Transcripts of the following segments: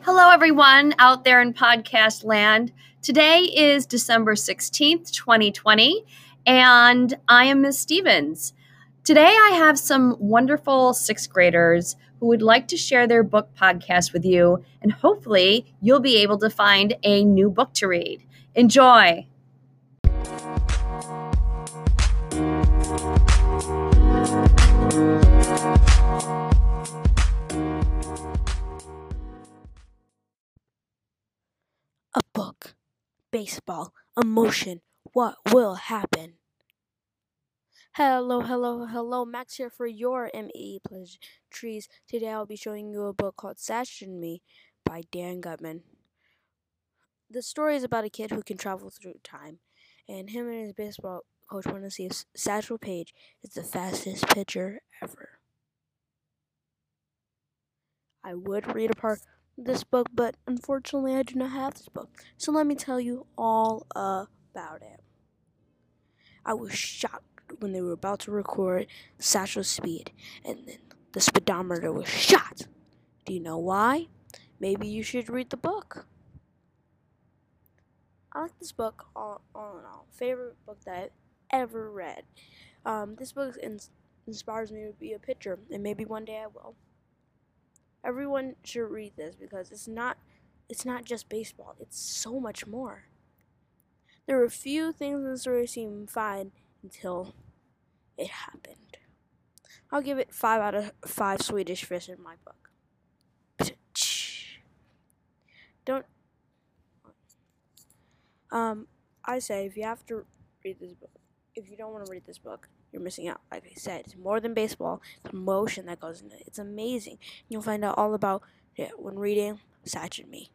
Hello, everyone out there in podcast land. Today is December 16th, 2020, and I am Miss Stevens. Today, I have some wonderful sixth graders who would like to share their book podcast with you, and hopefully, you'll be able to find a new book to read. Enjoy! Baseball, emotion. What will happen? Hello, hello, hello. Max here for your ME Pleasantries. Today I'll be showing you a book called Satchel and Me by Dan Gutman. The story is about a kid who can travel through time, and him and his baseball coach want to see if Satchel Paige is the fastest pitcher ever. I would read a part this book, but unfortunately, I do not have this book. So let me tell you all about it. I was shocked when they were about to record Satchel's speed, and then the speedometer was shot. Do you know why? Maybe you should read the book. I like this book all, all in all. Favorite book that I've ever read. Um, this book ins- inspires me to be a pitcher, and maybe one day I will everyone should read this because it's not it's not just baseball. It's so much more. There a few things in the story seem fine until it happened. I'll give it five out of five Swedish fish in my book. Don't. Um, I say if you have to read this book, if you don't want to read this book, you're missing out. Like I said, it's more than baseball. It's emotion that goes into it. It's amazing. You'll find out all about it when reading Satch and Me.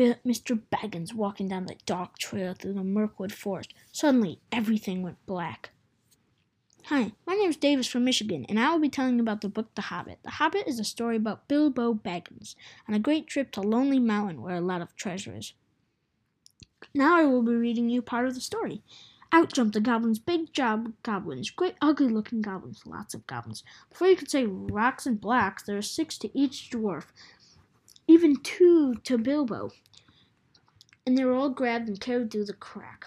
Mr. Baggins walking down the dark trail through the Mirkwood forest. Suddenly, everything went black. Hi, my name is Davis from Michigan, and I will be telling you about the book The Hobbit. The Hobbit is a story about Bilbo Baggins on a great trip to Lonely Mountain where a lot of treasure is. Now I will be reading you part of the story. Out jumped the goblins, big job goblins, great ugly looking goblins, lots of goblins. Before you could say rocks and blocks, there are six to each dwarf, even two to Bilbo. And they were all grabbed and carried through the crack.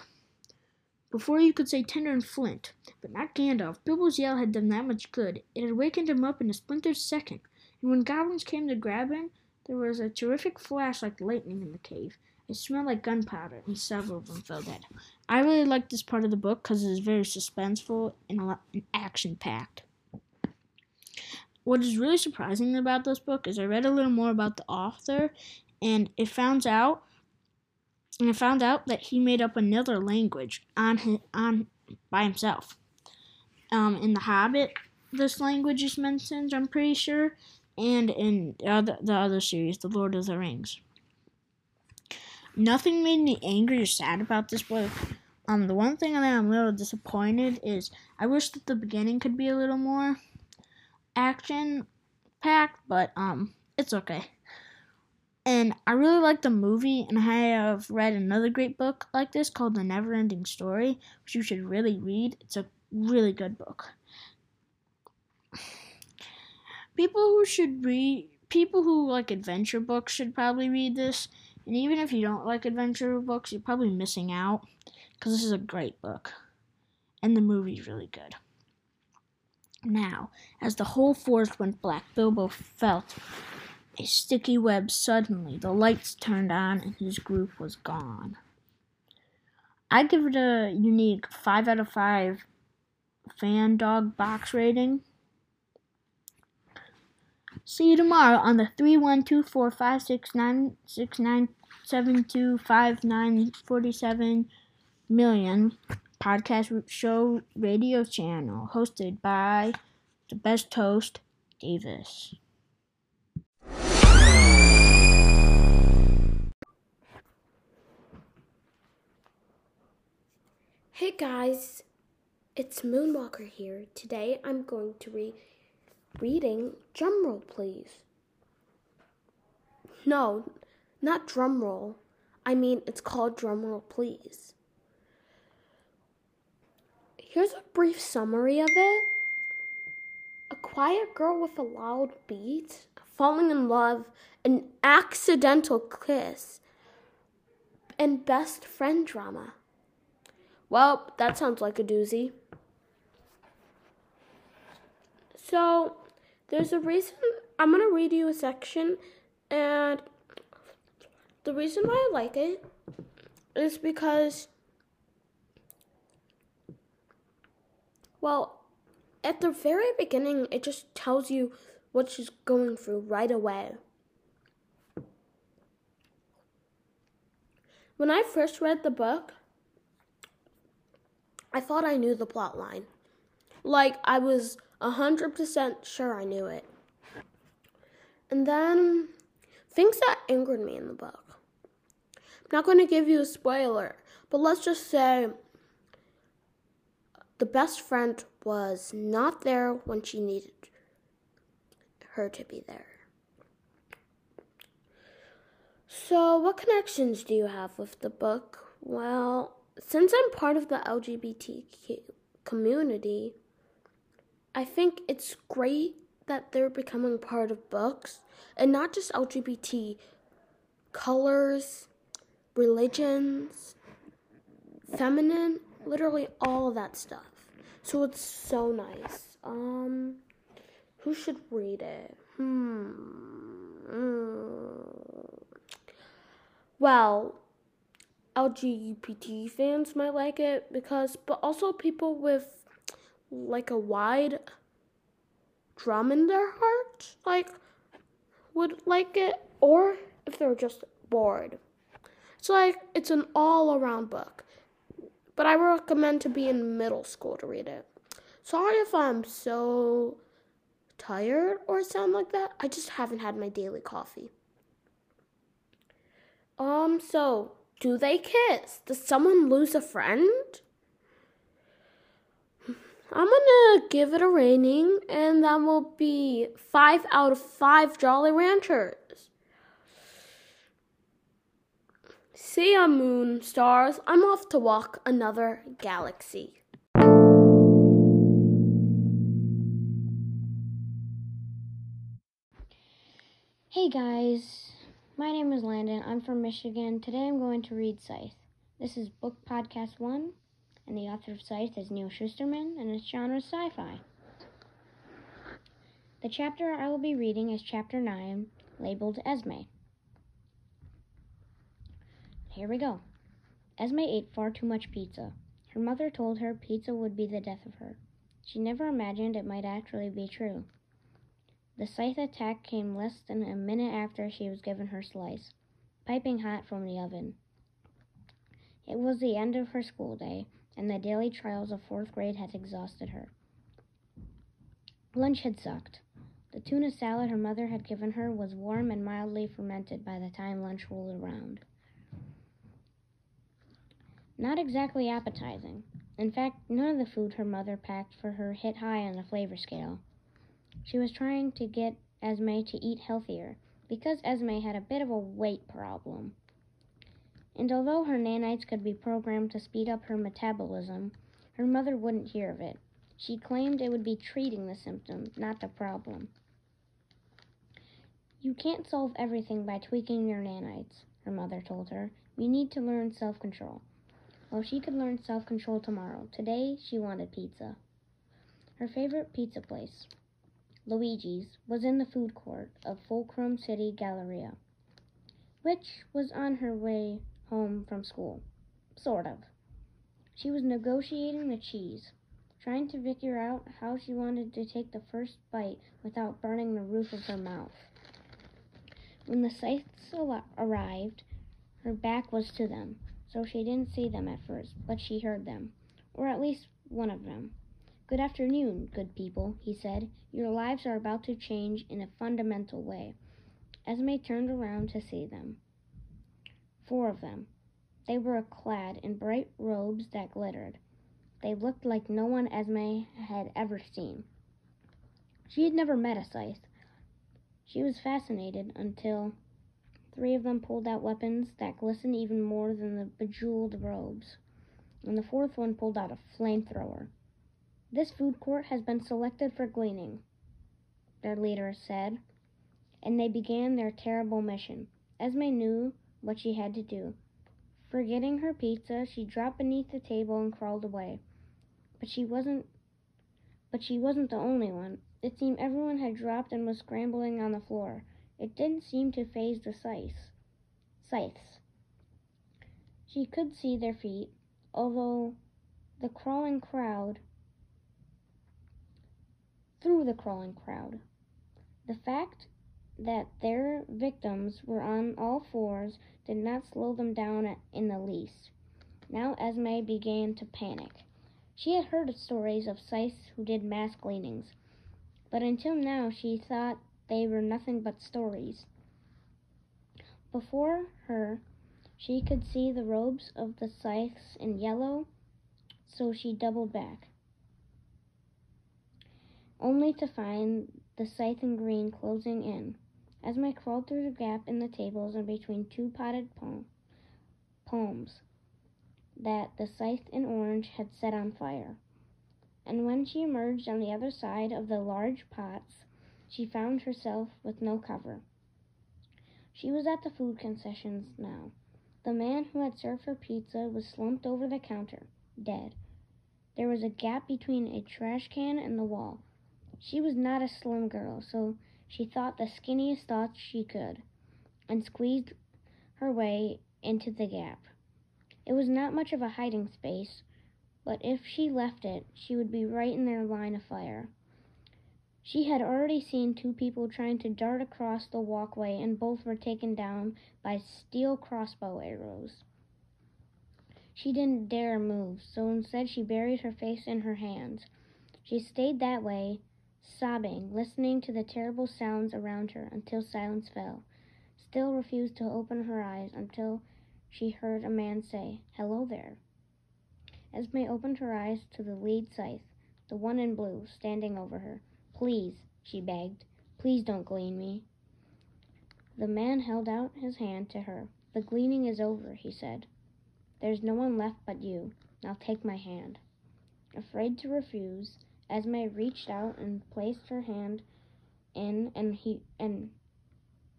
Before you could say Tinder and Flint, but not Gandalf. Bilbo's yell had done that much good. It had wakened him up in a splintered second, and when goblins came to grab him, there was a terrific flash like lightning in the cave. It smelled like gunpowder, and several of them fell dead. I really like this part of the book because it is very suspenseful and, a lot, action-packed. What is really surprising about this book is I read a little more about the author, and it found out and I found out that he made up another language on his, on by himself. Um, in The Hobbit, this language is mentioned, I'm pretty sure, and in the other, the other series, The Lord of the Rings. Nothing made me angry or sad about this book. Um, the one thing that I'm a little disappointed is I wish that the beginning could be a little more action packed, but um, it's okay. And I really like the movie, and I have read another great book like this called The Neverending Story, which you should really read. It's a really good book. People who should read, people who like adventure books should probably read this. And even if you don't like adventure books, you're probably missing out because this is a great book. And the movie's really good. Now, as the whole forest went black, Bilbo felt a sticky web suddenly. The lights turned on and his group was gone. I give it a unique 5 out of 5 fan dog box rating. See you tomorrow on the 31245696972547 million podcast show radio channel hosted by the best host Davis. Hey guys, it's Moonwalker here. Today I'm going to be reading Drumroll, please. No, not drumroll. I mean, it's called Drumroll, please. Here's a brief summary of it. A quiet girl with a loud beat, falling in love, an accidental kiss, and best friend drama. Well, that sounds like a doozy. So, there's a reason I'm going to read you a section, and the reason why I like it is because, well, at the very beginning, it just tells you what she's going through right away. When I first read the book, I thought I knew the plot line. Like, I was 100% sure I knew it. And then, things that angered me in the book. I'm not going to give you a spoiler, but let's just say the best friend was not there when she needed her to be there. So, what connections do you have with the book? Well, since I'm part of the LGBTQ community, I think it's great that they're becoming part of books and not just LGBT colors, religions, feminine, literally all that stuff. So it's so nice. Um, who should read it? Hmm. Mm. Well, LGBT fans might like it because, but also people with like a wide drum in their heart, like, would like it, or if they're just bored. It's like it's an all around book, but I recommend to be in middle school to read it. Sorry if I'm so tired or sound like that. I just haven't had my daily coffee. Um, so do they kiss? Does someone lose a friend? I'm gonna give it a rating, and that will be five out of five Jolly Ranchers. See ya, moon stars. I'm off to walk another galaxy. Hey guys, my name is Landon. I'm from Michigan. Today I'm going to read Scythe. This is Book Podcast 1, and the author of Scythe is Neal Shusterman, and its genre is sci fi. The chapter I will be reading is Chapter 9, labeled Esme. Here we go. Esme ate far too much pizza. Her mother told her pizza would be the death of her. She never imagined it might actually be true. The scythe attack came less than a minute after she was given her slice, piping hot from the oven. It was the end of her school day, and the daily trials of fourth grade had exhausted her. Lunch had sucked. The tuna salad her mother had given her was warm and mildly fermented by the time lunch rolled around. Not exactly appetizing. In fact, none of the food her mother packed for her hit high on the flavor scale. She was trying to get Esme to eat healthier because Esme had a bit of a weight problem. And although her nanites could be programmed to speed up her metabolism, her mother wouldn't hear of it. She claimed it would be treating the symptom, not the problem. You can't solve everything by tweaking your nanites, her mother told her. You need to learn self control. Well, she could learn self control tomorrow. Today, she wanted pizza. Her favorite pizza place, Luigi's, was in the food court of Fulcrum City Galleria, which was on her way home from school. Sort of. She was negotiating the cheese, trying to figure out how she wanted to take the first bite without burning the roof of her mouth. When the scythes arrived, her back was to them, so she didn't see them at first, but she heard them, or at least one of them. Good afternoon, good people, he said. Your lives are about to change in a fundamental way. Esme turned around to see them. Four of them. They were clad in bright robes that glittered. They looked like no one Esme had ever seen. She had never met a scythe. She was fascinated until three of them pulled out weapons that glistened even more than the bejeweled robes, and the fourth one pulled out a flamethrower. This food court has been selected for gleaning, their leader said, and they began their terrible mission. Esme knew what she had to do. Forgetting her pizza, she dropped beneath the table and crawled away. But she wasn't but she wasn't the only one. It seemed everyone had dropped and was scrambling on the floor. It didn't seem to phase the scythes. Scythes. She could see their feet, although the crawling crowd through the crawling crowd. The fact that their victims were on all fours did not slow them down in the least. Now Esme began to panic. She had heard stories of scythes who did mass gleanings, but until now she thought they were nothing but stories. Before her, she could see the robes of the scythes in yellow, so she doubled back, only to find the scythe in green closing in. Esme crawled through the gap in the tables and between two potted palms that the scythe in orange had set on fire. And when she emerged on the other side of the large pots, she found herself with no cover. She was at the food concessions now. The man who had served her pizza was slumped over the counter, dead. There was a gap between a trash can and the wall. She was not a slim girl, so she thought the skinniest thoughts she could, and squeezed her way into the gap. It was not much of a hiding space, but if she left it, she would be right in their line of fire. She had already seen two people trying to dart across the walkway, and both were taken down by steel crossbow arrows. She didn't dare move, so instead she buried her face in her hands. She stayed that way sobbing, listening to the terrible sounds around her until silence fell, still refused to open her eyes until she heard a man say, Hello there. Esme opened her eyes to the lead scythe, the one in blue, standing over her. Please, she begged, please don't glean me. The man held out his hand to her. The gleaning is over, he said. There's no one left but you. Now take my hand. Afraid to refuse, Esme reached out and placed her hand in and he and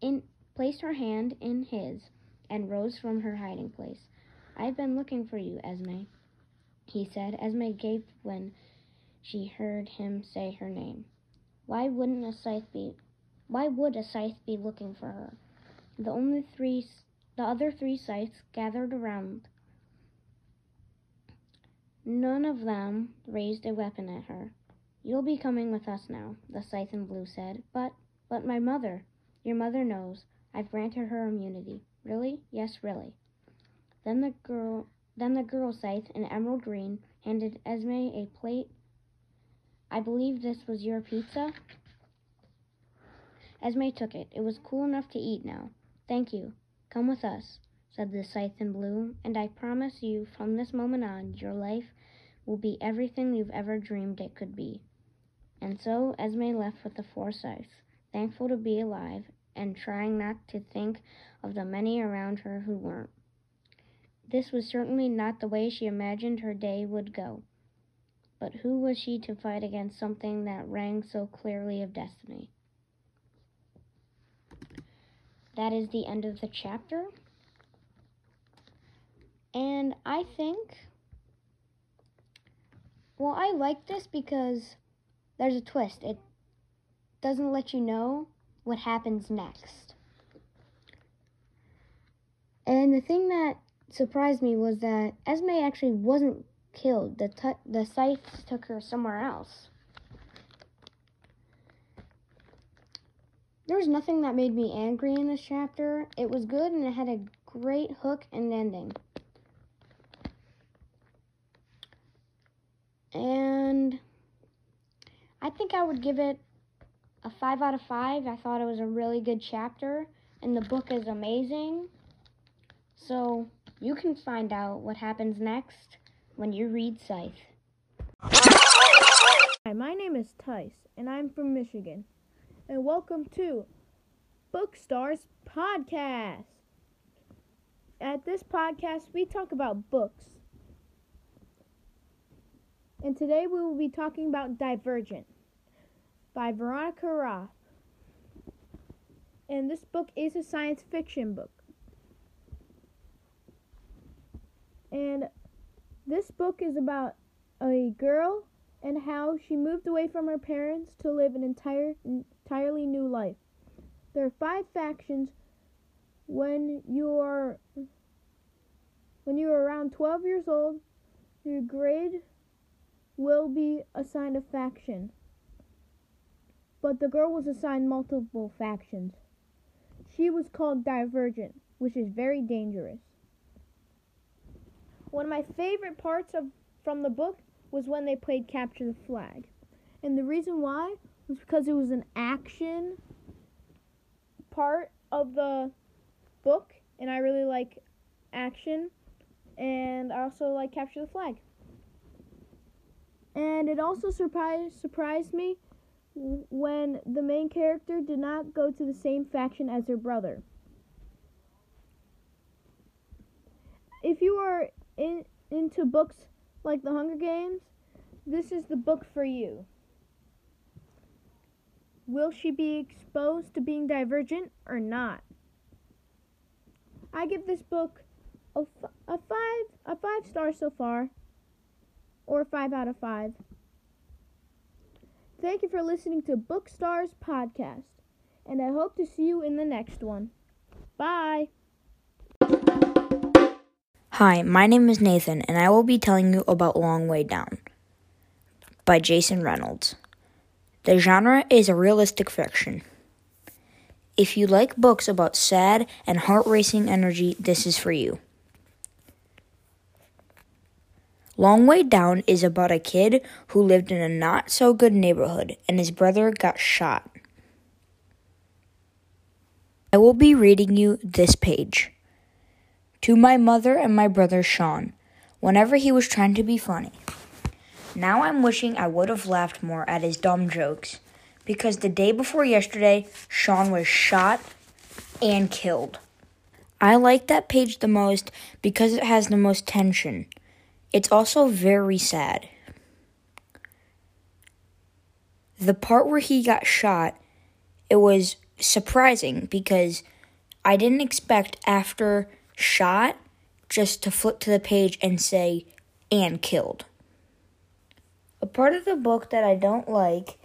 in placed her hand in his and rose from her hiding place. I've been looking for you, Esme, he said. Esme gaped when she heard him say her name. Why wouldn't a scythe be why would a scythe be looking for her? The only three the other three scythes gathered around None of them raised a weapon at her. You'll be coming with us now, the scythe in blue said. But, but my mother. Your mother knows. I've granted her immunity. Really? Yes, really. Then the girl, then the girl scythe in emerald green handed Esme a plate. I believe this was your pizza. Esme took it. It was cool enough to eat now. Thank you. Come with us said the scythe in blue, and I promise you from this moment on your life will be everything you've ever dreamed it could be. And so Esme left with the four scythes, thankful to be alive and trying not to think of the many around her who weren't. This was certainly not the way she imagined her day would go. But who was she to fight against something that rang so clearly of destiny? That is the end of the chapter. And I think, well, I like this because there's a twist. It doesn't let you know what happens next. And the thing that surprised me was that Esme actually wasn't killed. The t- the scythes took her somewhere else. There was nothing that made me angry in this chapter. It was good and it had a great hook and ending. And I think I would give it a 5 out of 5. I thought it was a really good chapter, and the book is amazing. So you can find out what happens next when you read Scythe. Hi, my name is Tice, and I'm from Michigan. And welcome to Bookstars Podcast. At this podcast, we talk about books and today we will be talking about Divergent by Veronica Roth. And this book is a science fiction book. And this book is about a girl and how she moved away from her parents to live an entire entirely new life. There are five factions when you are when you are around 12 years old, your grade will be assigned a faction. But the girl was assigned multiple factions. She was called Divergent, which is very dangerous. One of my favorite parts of from the book was when they played Capture the Flag. And the reason why was because it was an action part of the book and I really like action and I also like Capture the Flag. And it also surprised surprised me when the main character did not go to the same faction as her brother. If you are in, into books like The Hunger Games, this is the book for you. Will she be exposed to being divergent or not? I give this book a, f- a five a five star so far, or five out of five. Thank you for listening to Bookstars podcast, and I hope to see you in the next one. Bye. Hi, my name is Nathan, and I will be telling you about Long Way Down by Jason Reynolds. The genre is a realistic fiction. If you like books about sad and heart racing energy, this is for you. Long Way Down is about a kid who lived in a not so good neighborhood and his brother got shot. I will be reading you this page. To my mother and my brother Sean, whenever he was trying to be funny. Now I'm wishing I would have laughed more at his dumb jokes because the day before yesterday, Sean was shot and killed. I like that page the most because it has the most tension. It's also very sad. The part where he got shot, it was surprising because I didn't expect after shot just to flip to the page and say and killed. A part of the book that I don't like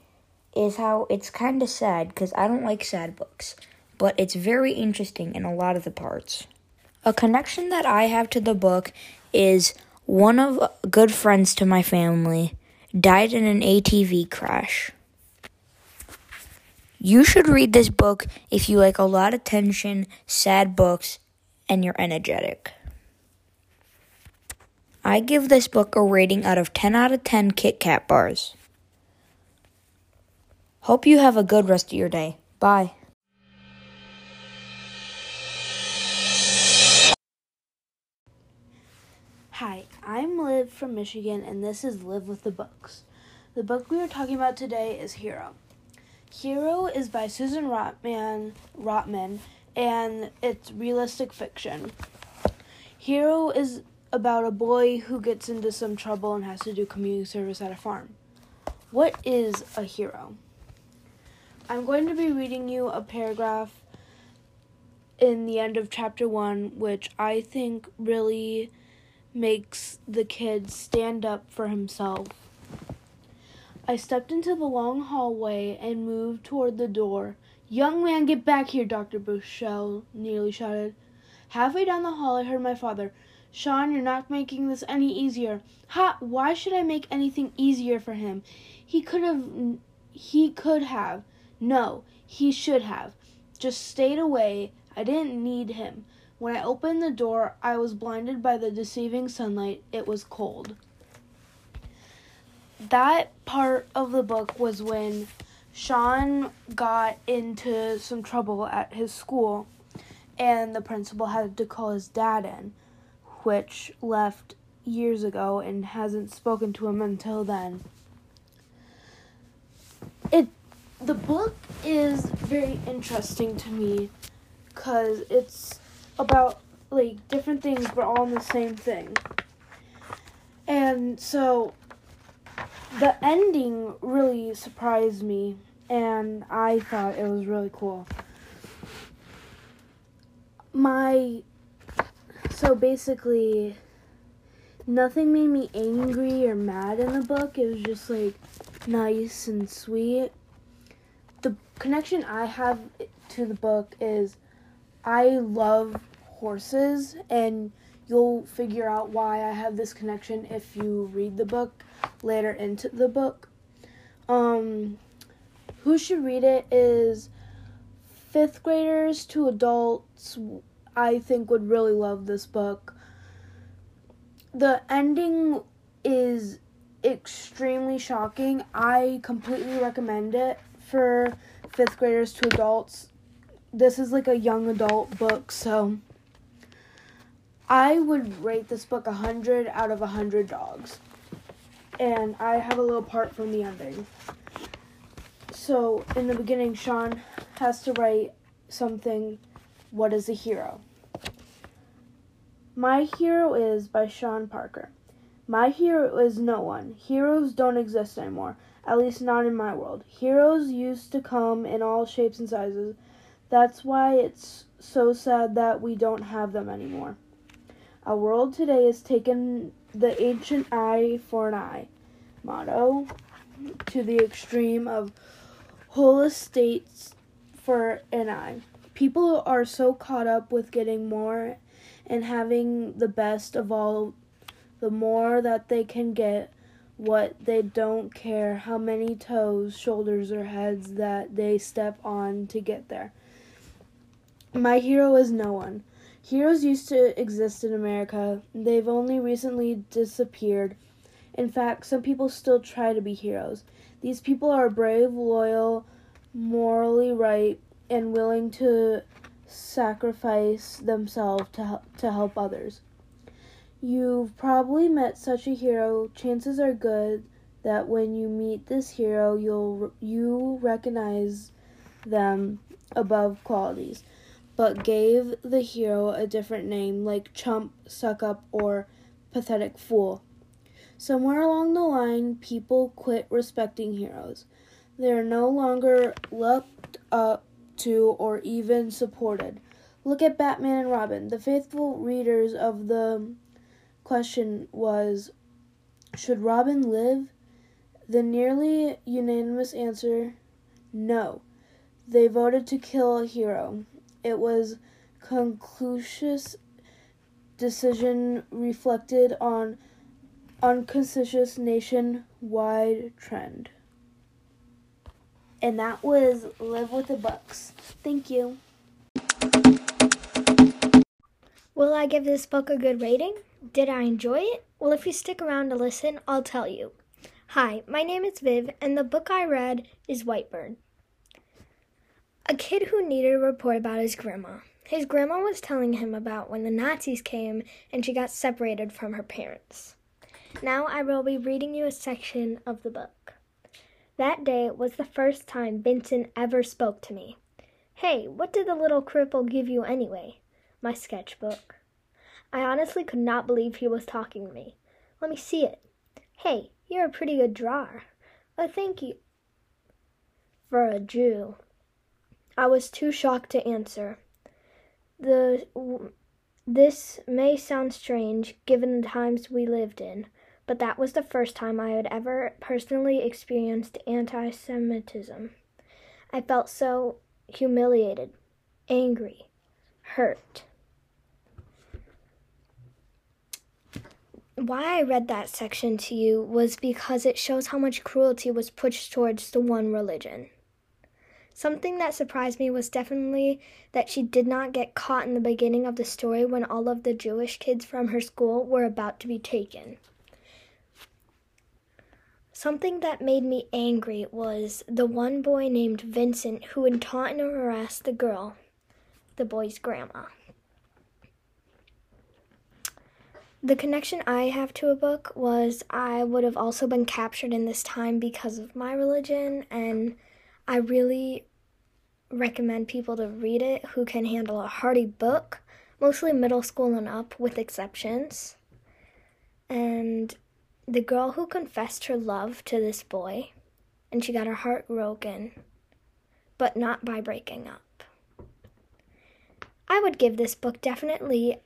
is how it's kind of sad because I don't like sad books, but it's very interesting in a lot of the parts. A connection that I have to the book is one of good friends to my family died in an ATV crash. You should read this book if you like a lot of tension, sad books, and you're energetic. I give this book a rating out of 10 out of 10 Kit Kat bars. Hope you have a good rest of your day. Bye. From Michigan, and this is Live with the Books. The book we are talking about today is Hero. Hero is by Susan Rottman, Rottman and it's realistic fiction. Hero is about a boy who gets into some trouble and has to do community service at a farm. What is a hero? I'm going to be reading you a paragraph in the end of chapter 1 which I think really makes the kid stand up for himself. I stepped into the long hallway and moved toward the door. Young man, get back here, Dr. Bushell nearly shouted. Halfway down the hall, I heard my father. Sean, you're not making this any easier. Ha! Why should I make anything easier for him? He could have. He could have. No, he should have. Just stayed away. I didn't need him. When I opened the door, I was blinded by the deceiving sunlight. It was cold. That part of the book was when Sean got into some trouble at his school, and the principal had to call his dad in which left years ago and hasn't spoken to him until then. It the book is very interesting to me cuz it's about like different things but all in the same thing. And so the ending really surprised me, and I thought it was really cool. My so basically, nothing made me angry or mad in the book. It was just like nice and sweet. The connection I have to the book is I love horses, and you'll figure out why I have this connection if you read the book later into the book. Um, who should read it is fifth graders to adults. I think would really love this book. The ending is extremely shocking. I completely recommend it for fifth graders to adults. This is like a young adult book, so I would rate this book 100 out of 100 dogs. And I have a little part from the ending. So, in the beginning, Sean has to write something What is a Hero? My Hero is by Sean Parker. My hero is no one. Heroes don't exist anymore, at least not in my world. Heroes used to come in all shapes and sizes. That's why it's so sad that we don't have them anymore. Our world today has taken the ancient eye for an eye motto to the extreme of whole estates for an eye. People are so caught up with getting more and having the best of all, the more that they can get what they don't care how many toes, shoulders, or heads that they step on to get there. My hero is no one. Heroes used to exist in America. They've only recently disappeared. In fact, some people still try to be heroes. These people are brave, loyal, morally right, and willing to sacrifice themselves to help, to help others. You've probably met such a hero. Chances are good that when you meet this hero, you'll you recognize them above qualities, but gave the hero a different name like chump, suck up, or pathetic fool. Somewhere along the line, people quit respecting heroes. They are no longer looked up to or even supported. Look at Batman and Robin. The faithful readers of the question was Should Robin live? The nearly unanimous answer no. They voted to kill a hero. It was conclusive decision reflected on unconscious nationwide trend. And that was Live with the Books. Thank you. Will I give this book a good rating? Did I enjoy it? Well, if you stick around to listen, I'll tell you. Hi, my name is Viv, and the book I read is Whitebird. A kid who needed a report about his grandma. His grandma was telling him about when the Nazis came and she got separated from her parents. Now I will be reading you a section of the book. That day was the first time Vincent ever spoke to me. Hey, what did the little cripple give you anyway? My sketchbook. I honestly could not believe he was talking to me. Let me see it. Hey, you're a pretty good drawer. Oh, thank you. For a Jew. I was too shocked to answer. The this may sound strange given the times we lived in, but that was the first time I had ever personally experienced anti Semitism. I felt so humiliated, angry, hurt. Why I read that section to you was because it shows how much cruelty was pushed towards the one religion. Something that surprised me was definitely that she did not get caught in the beginning of the story when all of the Jewish kids from her school were about to be taken. Something that made me angry was the one boy named Vincent who had taunt and harassed the girl, the boy's grandma. The connection I have to a book was I would have also been captured in this time because of my religion, and I really recommend people to read it who can handle a hardy book, mostly middle school and up, with exceptions. And the girl who confessed her love to this boy and she got her heart broken, but not by breaking up. I would give this book definitely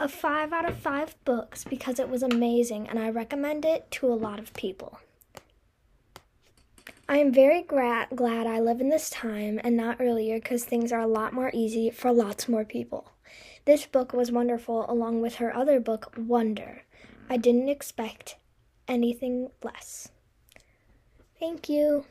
a 5 out of 5 books because it was amazing and I recommend it to a lot of people. I am very gra- glad I live in this time and not earlier because things are a lot more easy for lots more people. This book was wonderful along with her other book, Wonder. I didn't expect anything less. Thank you.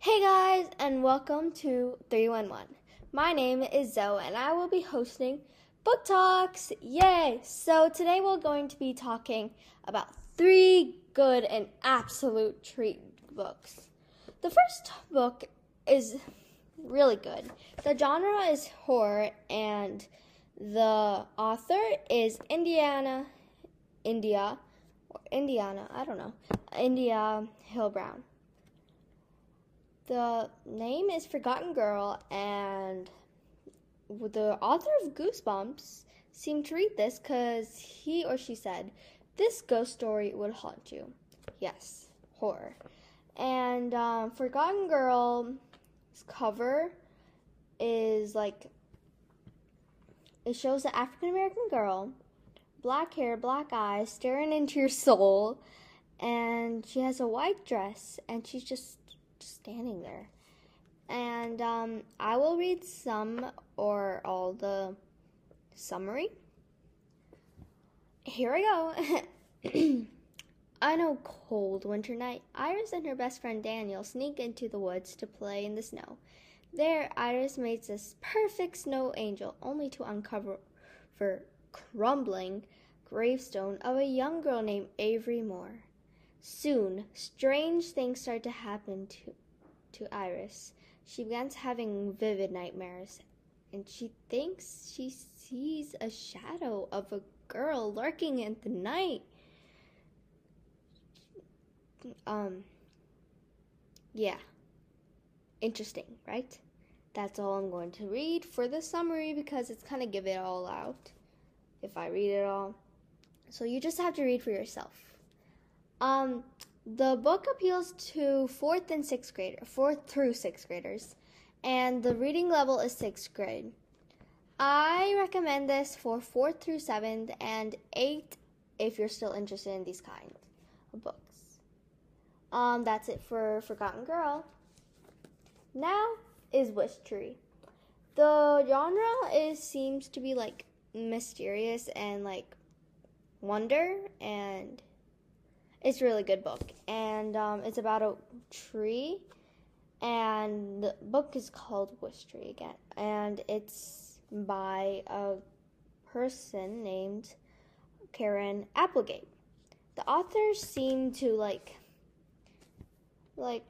Hey guys, and welcome to 311. My name is Zoe, and I will be hosting Book Talks. Yay! So, today we're going to be talking about three good and absolute treat books. The first book is really good. The genre is horror, and the author is Indiana, India, or Indiana, I don't know, India Hill Brown. The name is Forgotten Girl, and the author of Goosebumps seemed to read this because he or she said, This ghost story would haunt you. Yes, horror. And um, Forgotten Girl's cover is like, it shows an African American girl, black hair, black eyes, staring into your soul, and she has a white dress, and she's just standing there. And um, I will read some or all the summary. Here I go. On a cold winter night, Iris and her best friend Daniel sneak into the woods to play in the snow. There, Iris makes this perfect snow angel, only to uncover for crumbling gravestone of a young girl named Avery Moore. Soon, strange things start to happen to, to Iris. She begins having vivid nightmares, and she thinks she sees a shadow of a girl lurking in the night. Um, yeah. Interesting, right? That's all I'm going to read for the summary because it's kind of give it all out if I read it all. So you just have to read for yourself. Um, the book appeals to fourth and sixth grade, fourth through sixth graders, and the reading level is sixth grade. I recommend this for fourth through seventh and eighth if you're still interested in these kinds of books. Um, that's it for Forgotten Girl. Now is Wish Tree. The genre is seems to be like mysterious and like wonder and it's a really good book, and um, it's about a tree, and the book is called Wish Tree again, and it's by a person named Karen Applegate. The authors seem to like, like,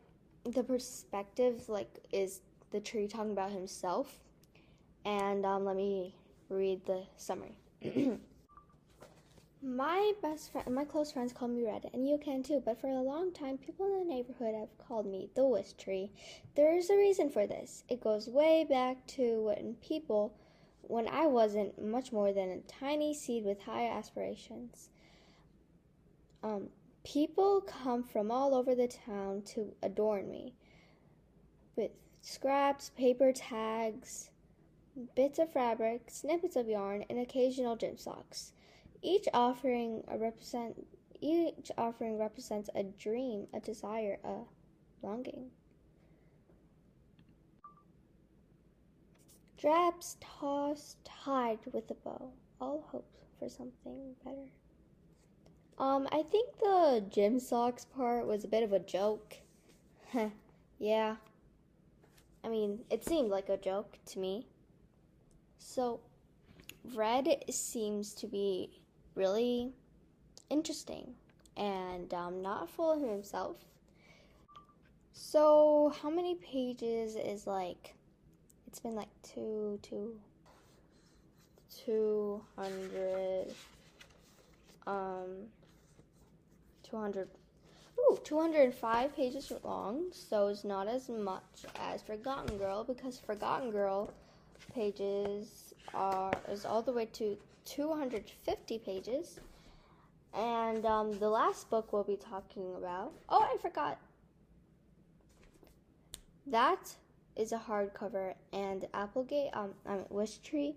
the perspective like is the tree talking about himself, and um, let me read the summary. My best friend, my close friends call me Red, and you can too. But for a long time, people in the neighborhood have called me the Wish Tree. There is a reason for this. It goes way back to when people, when I wasn't much more than a tiny seed with high aspirations. Um, people come from all over the town to adorn me with scraps, paper tags, bits of fabric, snippets of yarn, and occasional gym socks. Each offering a represent each offering represents a dream, a desire, a longing. Straps tossed tied with a bow, all hope for something better. Um, I think the gym socks part was a bit of a joke. yeah. I mean, it seemed like a joke to me. So, red seems to be really interesting and um, not full of himself. So, how many pages is like? It's been like two, two, two hundred, um, two hundred. ooh, 205 pages long, so it's not as much as Forgotten Girl because Forgotten Girl pages are is all the way to 250 pages. And um, the last book we'll be talking about. Oh, I forgot. That is a hardcover, and Applegate, um, I mean, Wish Tree,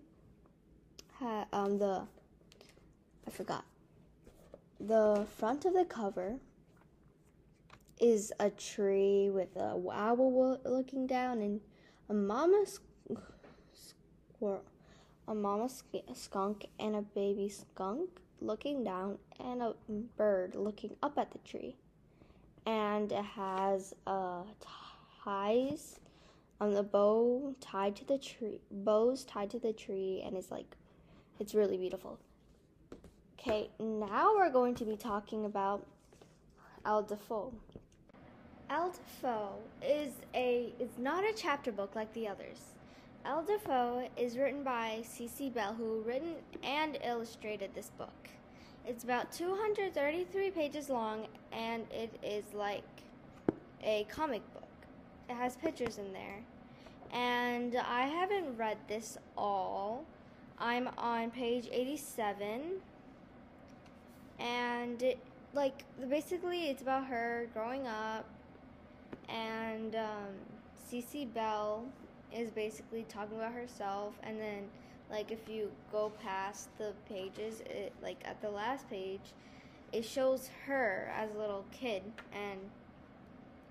had um the. I forgot. The front of the cover is a tree with a owl looking down and a mama squirrel, a mama skunk and a baby skunk looking down, and a bird looking up at the tree. And it has uh, ties on the bow tied to the tree, bows tied to the tree, and it's like, it's really beautiful. Okay, now we're going to be talking about El Deafo. El Deafo is a is not a chapter book like the others. El Deafo is written by Cece Bell, who written and illustrated this book. It's about 233 pages long, and it is like a comic book. It has pictures in there, and I haven't read this all. I'm on page 87 and it, like basically it's about her growing up and um, Cece Bell is basically talking about herself and then like if you go past the pages it like at the last page it shows her as a little kid and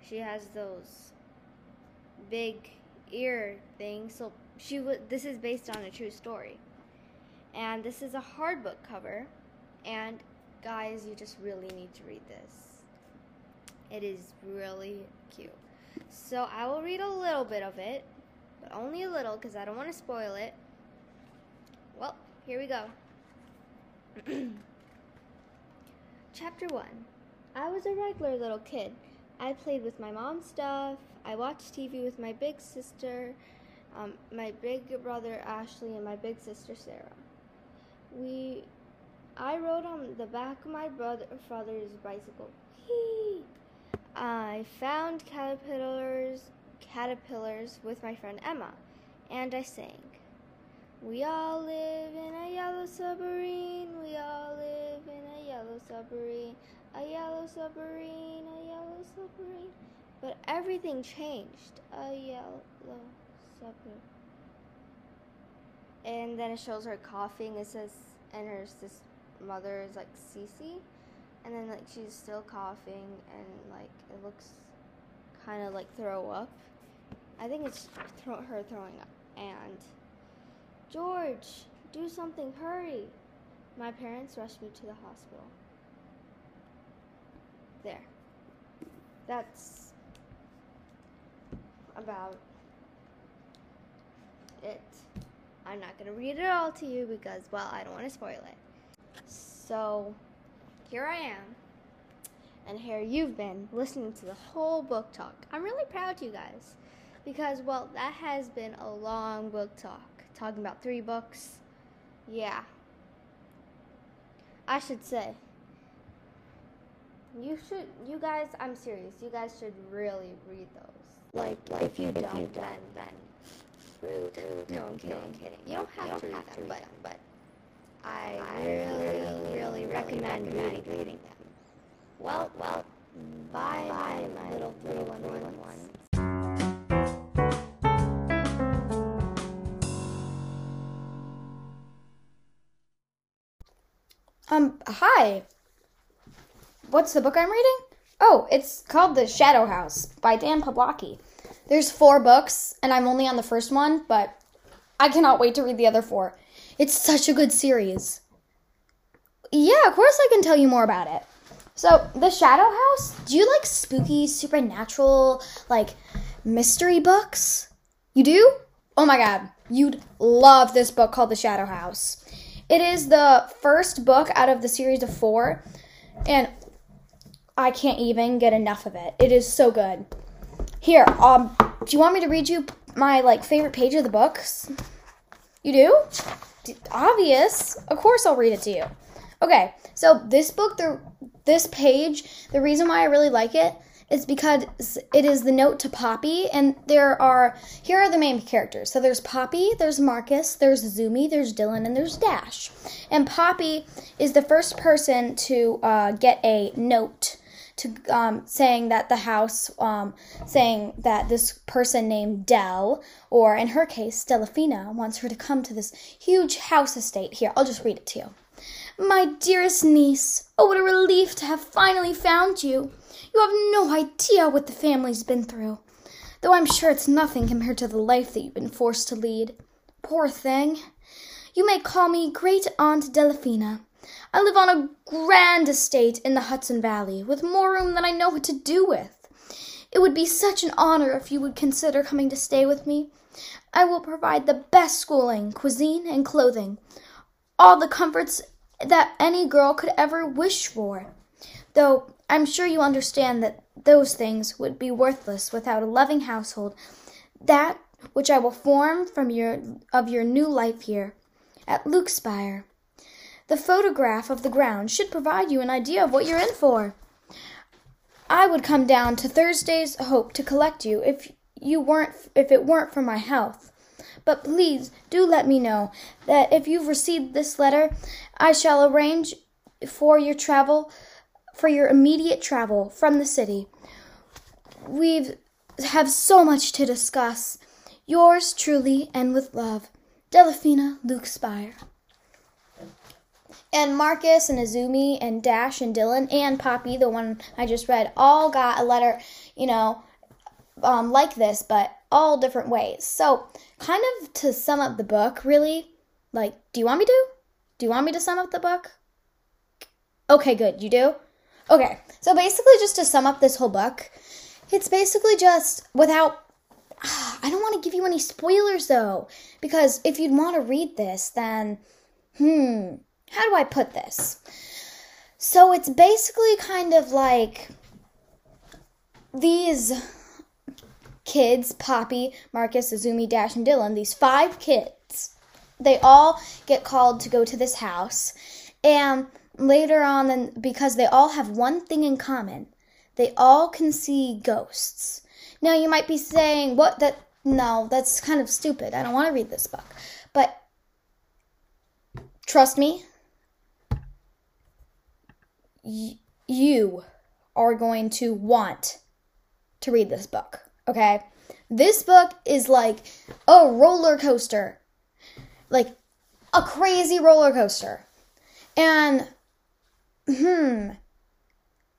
she has those big ear things so she w- this is based on a true story and this is a hard book cover and Guys, you just really need to read this. It is really cute. So I will read a little bit of it, but only a little because I don't want to spoil it. Well, here we go. Chapter 1 I was a regular little kid. I played with my mom's stuff. I watched TV with my big sister, um, my big brother Ashley, and my big sister Sarah. We I rode on the back of my brother, father's bicycle. I found caterpillars, caterpillars with my friend Emma, and I sang. We all live in a yellow submarine. We all live in a yellow submarine. A yellow submarine, a yellow submarine. But everything changed. A yellow submarine. And then it shows her coughing. It says, and her mother is like Cece, and then like she's still coughing and like it looks kind of like throw up. I think it's throw- her throwing up. And George, do something, hurry! My parents rushed me to the hospital. There. That's about it. I'm not going to read it all to you because, well, I don't want to spoil it. So here I am. And here you've been listening to the whole book talk. I'm really proud of you guys because, well, that has been a long book talk. Talking about three books. Yeah. I should say. You should, you guys, I'm serious, you guys should really read those. Like, like if you if don't, you then, then, rude, rude, no, I'm kidding, I'm kidding. You don't have, you don't to, have to read them, but I really, really recommend reading, reading them. Well, well, bye, bye, my little little one, one, one. Um, hi. What's the book I'm reading? Oh, it's called The Shadow House by Dan Poblocki. There's four books, and I'm only on the first one, but I cannot wait to read the other four. It's such a good series. Yeah, of course I can tell you more about it. So, The Shadow House, do you like spooky, supernatural, like mystery books? You do? Oh my god, you'd love this book called The Shadow House. It is the first book out of the series of four, and I can't even get enough of it. It is so good. Here, um, do you want me to read you my like favorite page of the books? You do? obvious. Of course I'll read it to you. Okay, so this book, the this page, the reason why I really like it is because it is the note to Poppy, and there are here are the main characters. So there's Poppy, there's Marcus, there's Zumi, there's Dylan, and there's Dash. And Poppy is the first person to uh, get a note to um, saying that the house, um, saying that this person named Dell, or in her case, Delafina, wants her to come to this huge house estate. Here, I'll just read it to you. My dearest niece, oh, what a relief to have finally found you. You have no idea what the family's been through, though I'm sure it's nothing compared to the life that you've been forced to lead. Poor thing. You may call me Great Aunt Delafina. I live on a grand estate in the Hudson Valley, with more room than I know what to do with. It would be such an honor if you would consider coming to stay with me. I will provide the best schooling, cuisine, and clothing, all the comforts that any girl could ever wish for. Though I'm sure you understand that those things would be worthless without a loving household, that which I will form from your of your new life here at Lukespire. The photograph of the ground should provide you an idea of what you're in for. I would come down to Thursday's Hope to collect you if you weren't if it weren't for my health. But please do let me know that if you've received this letter, I shall arrange for your travel for your immediate travel from the city. We've have so much to discuss. Yours truly and with love, Delafina Lukespire. And Marcus and Azumi and Dash and Dylan and Poppy, the one I just read, all got a letter, you know, um, like this, but all different ways. So, kind of to sum up the book, really, like, do you want me to? Do you want me to sum up the book? Okay, good. You do? Okay, so basically, just to sum up this whole book, it's basically just without. I don't want to give you any spoilers though, because if you'd want to read this, then. Hmm, how do I put this? So it's basically kind of like these kids Poppy, Marcus, Azumi, Dash, and Dylan, these five kids, they all get called to go to this house. And later on, then because they all have one thing in common, they all can see ghosts. Now you might be saying, "What? That no, that's kind of stupid. I don't want to read this book." But trust me, y- you are going to want to read this book. Okay, this book is like a roller coaster, like a crazy roller coaster, and Hmm.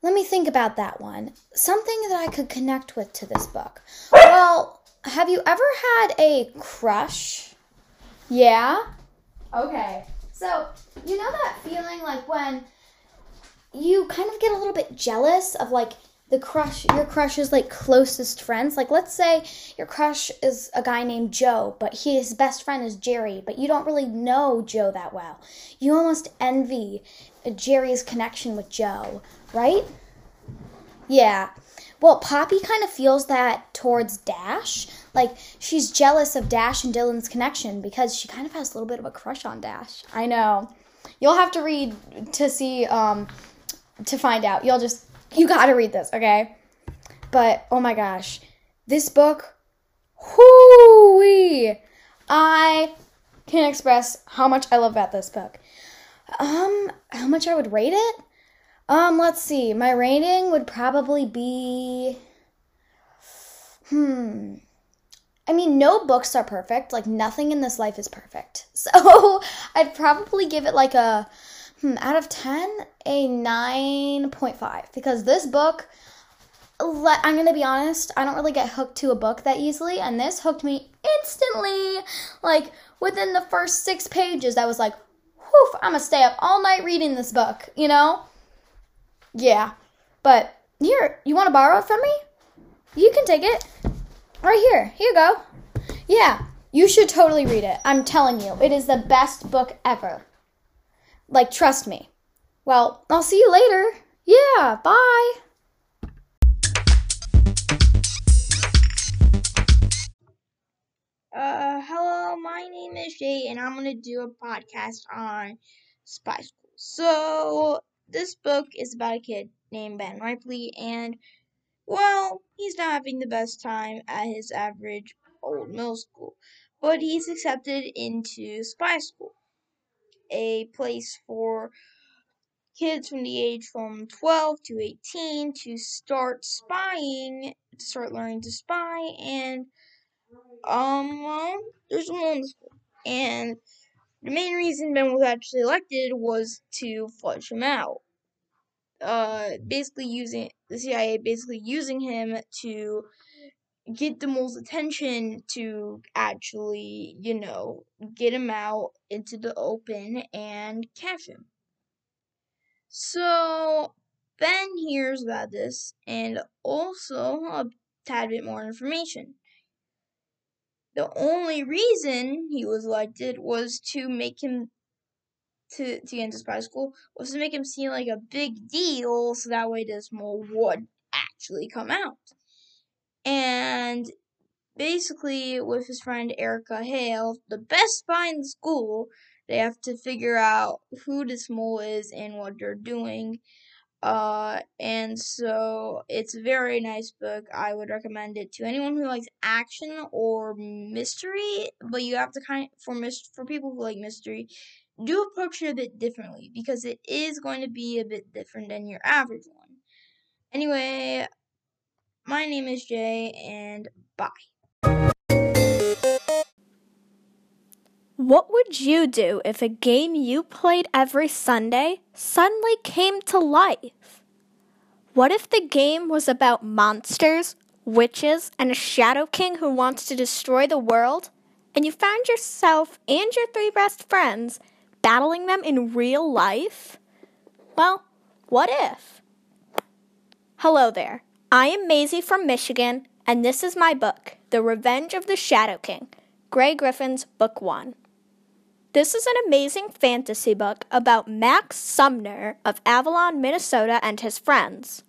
Let me think about that one. Something that I could connect with to this book. Well, have you ever had a crush? Yeah? Okay. So, you know that feeling like when you kind of get a little bit jealous of like the crush your crush's like closest friends. Like let's say your crush is a guy named joe but his best friend is jerry but you don't really know joe that well. You almost envy jerry's connection with joe right? Yeah. Well poppy kind of feels that towards dash. Like she's jealous of dash and dylan's connection because she kind of has a little bit of a crush on dash. I know. You'll have to read to see um to find out. You'll just you gotta read this, okay? But oh my gosh, this book, whoo I can't express how much I love about this book. Um, how much I would rate it? Um, let's see. My rating would probably be. Hmm. I mean, no books are perfect. Like, nothing in this life is perfect. So, I'd probably give it like a Hmm, out of 10, a 9.5. Because this book, I'm going to be honest, I don't really get hooked to a book that easily. And this hooked me instantly. Like, within the first six pages, I was like, whew, I'm to stay up all night reading this book, you know? Yeah. But here, you want to borrow it from me? You can take it. Right here. Here you go. Yeah, you should totally read it. I'm telling you, it is the best book ever. Like, trust me. Well, I'll see you later. Yeah, bye. Uh, hello, my name is Jay, and I'm gonna do a podcast on spy school. So, this book is about a kid named Ben Ripley, and well, he's not having the best time at his average old middle school, but he's accepted into spy school, a place for kids from the age from 12 to 18 to start spying, to start learning to spy, and um, well, there's a in school, and the main reason Ben was actually elected was to flush him out. Uh, basically using the CIA, basically using him to get the mole's attention to actually, you know, get him out into the open and catch him. So Ben hears about this and also a tad bit more information. The only reason he was elected was to make him to to get into spy school was to make him seem like a big deal, so that way this mole would actually come out. And basically, with his friend Erica Hale, the best spy in the school, they have to figure out who this mole is and what they're doing. Uh, and so it's a very nice book. I would recommend it to anyone who likes action or mystery, but you have to kind of, for mis- for people who like mystery, do approach it a bit differently because it is going to be a bit different than your average one. Anyway, my name is Jay, and bye. What would you do if a game you played every Sunday suddenly came to life? What if the game was about monsters, witches, and a shadow king who wants to destroy the world, and you found yourself and your three best friends battling them in real life? Well, what if? Hello there. I am Maisie from Michigan, and this is my book, The Revenge of the Shadow King, Grey Griffin's Book One. This is an amazing fantasy book about Max Sumner of Avalon, Minnesota, and his friends.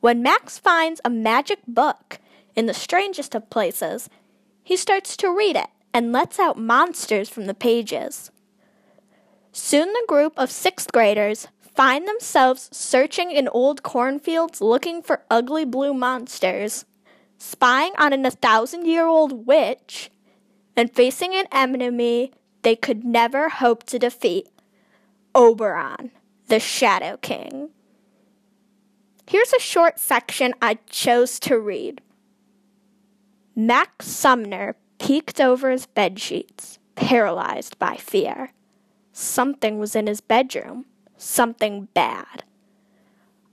When Max finds a magic book in the strangest of places, he starts to read it and lets out monsters from the pages. Soon the group of sixth graders find themselves searching in old cornfields looking for ugly blue monsters, spying on an a thousand year old witch, and facing an enemy they could never hope to defeat Oberon, the Shadow King. Here's a short section I chose to read. Max Sumner peeked over his bed sheets, paralyzed by fear. Something was in his bedroom, something bad.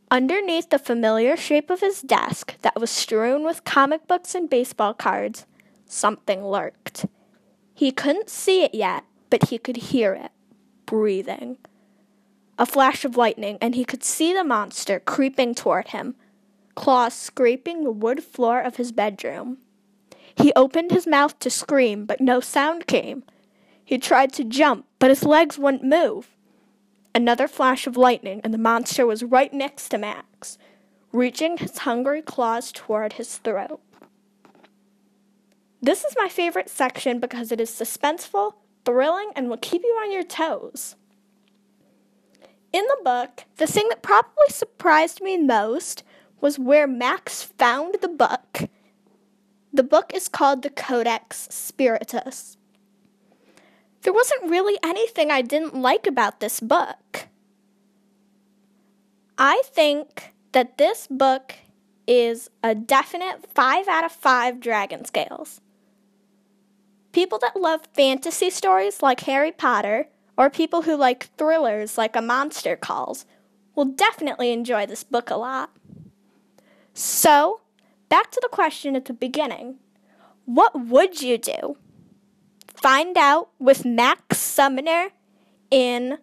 Underneath the familiar shape of his desk that was strewn with comic books and baseball cards, something lurked. He couldn't see it yet, but he could hear it breathing. A flash of lightning, and he could see the monster creeping toward him, claws scraping the wood floor of his bedroom. He opened his mouth to scream, but no sound came. He tried to jump, but his legs wouldn't move. Another flash of lightning, and the monster was right next to Max, reaching his hungry claws toward his throat. This is my favorite section because it is suspenseful, thrilling, and will keep you on your toes. In the book, the thing that probably surprised me most was where Max found the book. The book is called the Codex Spiritus. There wasn't really anything I didn't like about this book. I think that this book is a definite 5 out of 5 dragon scales. People that love fantasy stories like Harry Potter, or people who like thrillers like A Monster Calls, will definitely enjoy this book a lot. So, back to the question at the beginning What would you do? Find out with Max Sumner in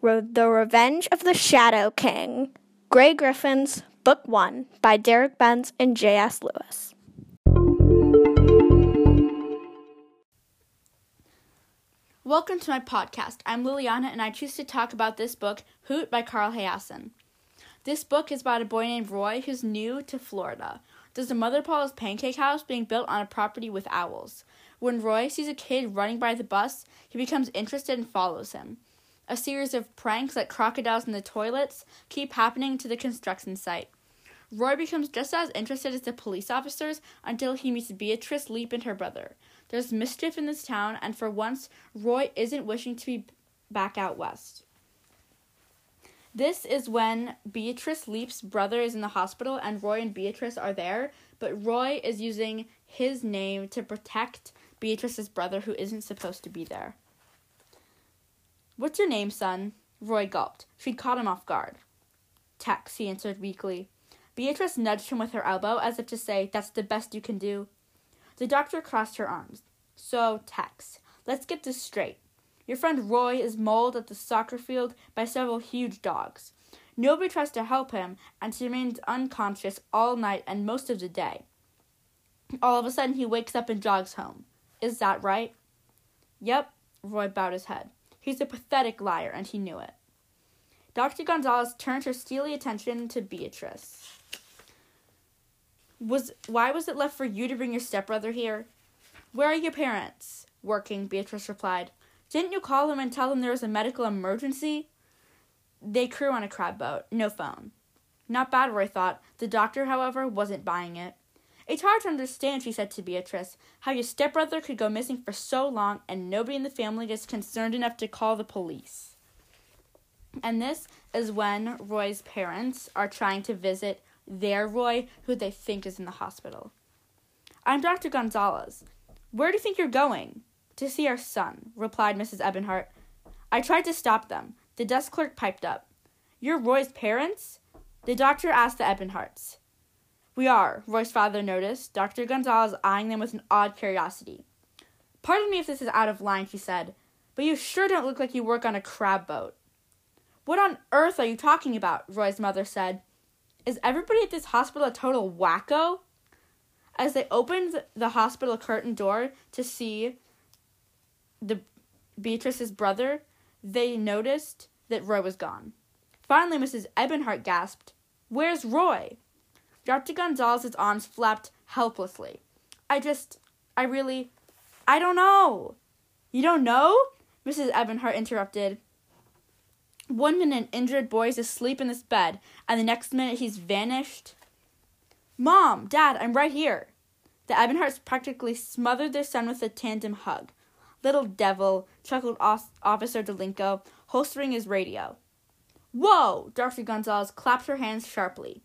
The Revenge of the Shadow King, Grey Griffins, Book 1 by Derek Benz and J.S. Lewis. Welcome to my podcast. I'm Liliana, and I choose to talk about this book, Hoot by Carl Hiaasen. This book is about a boy named Roy who's new to Florida. There's a Mother Paula's pancake house being built on a property with owls. When Roy sees a kid running by the bus, he becomes interested and follows him. A series of pranks like crocodiles in the toilets keep happening to the construction site. Roy becomes just as interested as the police officers until he meets Beatrice Leap and her brother. There's mischief in this town, and for once, Roy isn't wishing to be back out west. This is when Beatrice Leap's brother is in the hospital and Roy and Beatrice are there, but Roy is using his name to protect Beatrice's brother who isn't supposed to be there. What's your name, son? Roy gulped. She'd caught him off guard. Tex, he answered weakly. Beatrice nudged him with her elbow as if to say, That's the best you can do. The doctor crossed her arms. So, Tex, let's get this straight. Your friend Roy is mauled at the soccer field by several huge dogs. Nobody tries to help him, and he remains unconscious all night and most of the day. All of a sudden, he wakes up and jogs home. Is that right? Yep, Roy bowed his head. He's a pathetic liar, and he knew it. Dr. Gonzalez turned her steely attention to Beatrice. Was why was it left for you to bring your stepbrother here? Where are your parents? Working, Beatrice replied. Didn't you call them and tell them there was a medical emergency? They crew on a crab boat, no phone. Not bad, Roy thought. The doctor, however, wasn't buying it. It's hard to understand, she said to Beatrice, how your stepbrother could go missing for so long and nobody in the family is concerned enough to call the police. And this is when Roy's parents are trying to visit their Roy, who they think is in the hospital. I'm Dr. Gonzalez. Where do you think you're going? To see our son, replied Mrs. Ebenhart. I tried to stop them. The desk clerk piped up. You're Roy's parents? The doctor asked the Ebenharts. We are, Roy's father noticed, Dr. Gonzalez eyeing them with an odd curiosity. Pardon me if this is out of line, she said, but you sure don't look like you work on a crab boat. What on earth are you talking about? Roy's mother said. Is everybody at this hospital a total wacko? As they opened the hospital curtain door to see the Beatrice's brother, they noticed that Roy was gone. Finally, Mrs. Ebenhart gasped, Where's Roy? Dr. Gonzalez's arms flapped helplessly. I just, I really, I don't know. You don't know? Mrs. Ebenhart interrupted. One minute, injured boy is asleep in this bed, and the next minute he's vanished. Mom, Dad, I'm right here. The Ebenharts practically smothered their son with a tandem hug. Little devil, chuckled Officer Delinko, holstering his radio. Whoa! Dr. Gonzalez clapped her hands sharply.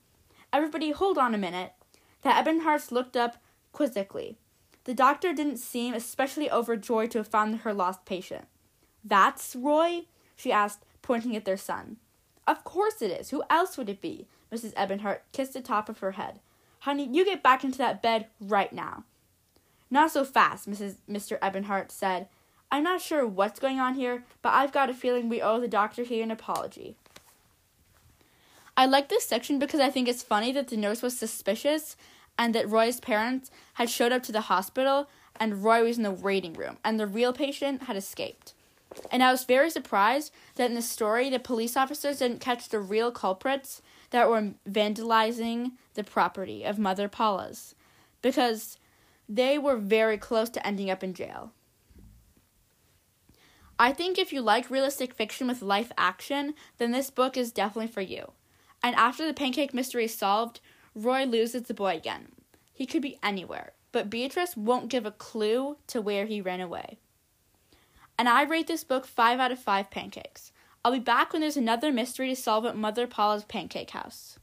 Everybody, hold on a minute. The Ebenharts looked up quizzically. The doctor didn't seem especially overjoyed to have found her lost patient. That's Roy? she asked, pointing at their son. Of course it is. Who else would it be? Mrs. Ebenhart kissed the top of her head. Honey, you get back into that bed right now. Not so fast, Mrs. Mr. Ebenhart said. I'm not sure what's going on here, but I've got a feeling we owe the doctor here an apology. I like this section because I think it's funny that the nurse was suspicious and that Roy's parents had showed up to the hospital and Roy was in the waiting room and the real patient had escaped. And I was very surprised that in the story the police officers didn't catch the real culprits that were vandalizing the property of Mother Paula's because they were very close to ending up in jail. I think if you like realistic fiction with life action, then this book is definitely for you. And after the pancake mystery is solved, Roy loses the boy again. He could be anywhere, but Beatrice won't give a clue to where he ran away. And I rate this book 5 out of 5 pancakes. I'll be back when there's another mystery to solve at Mother Paula's Pancake House.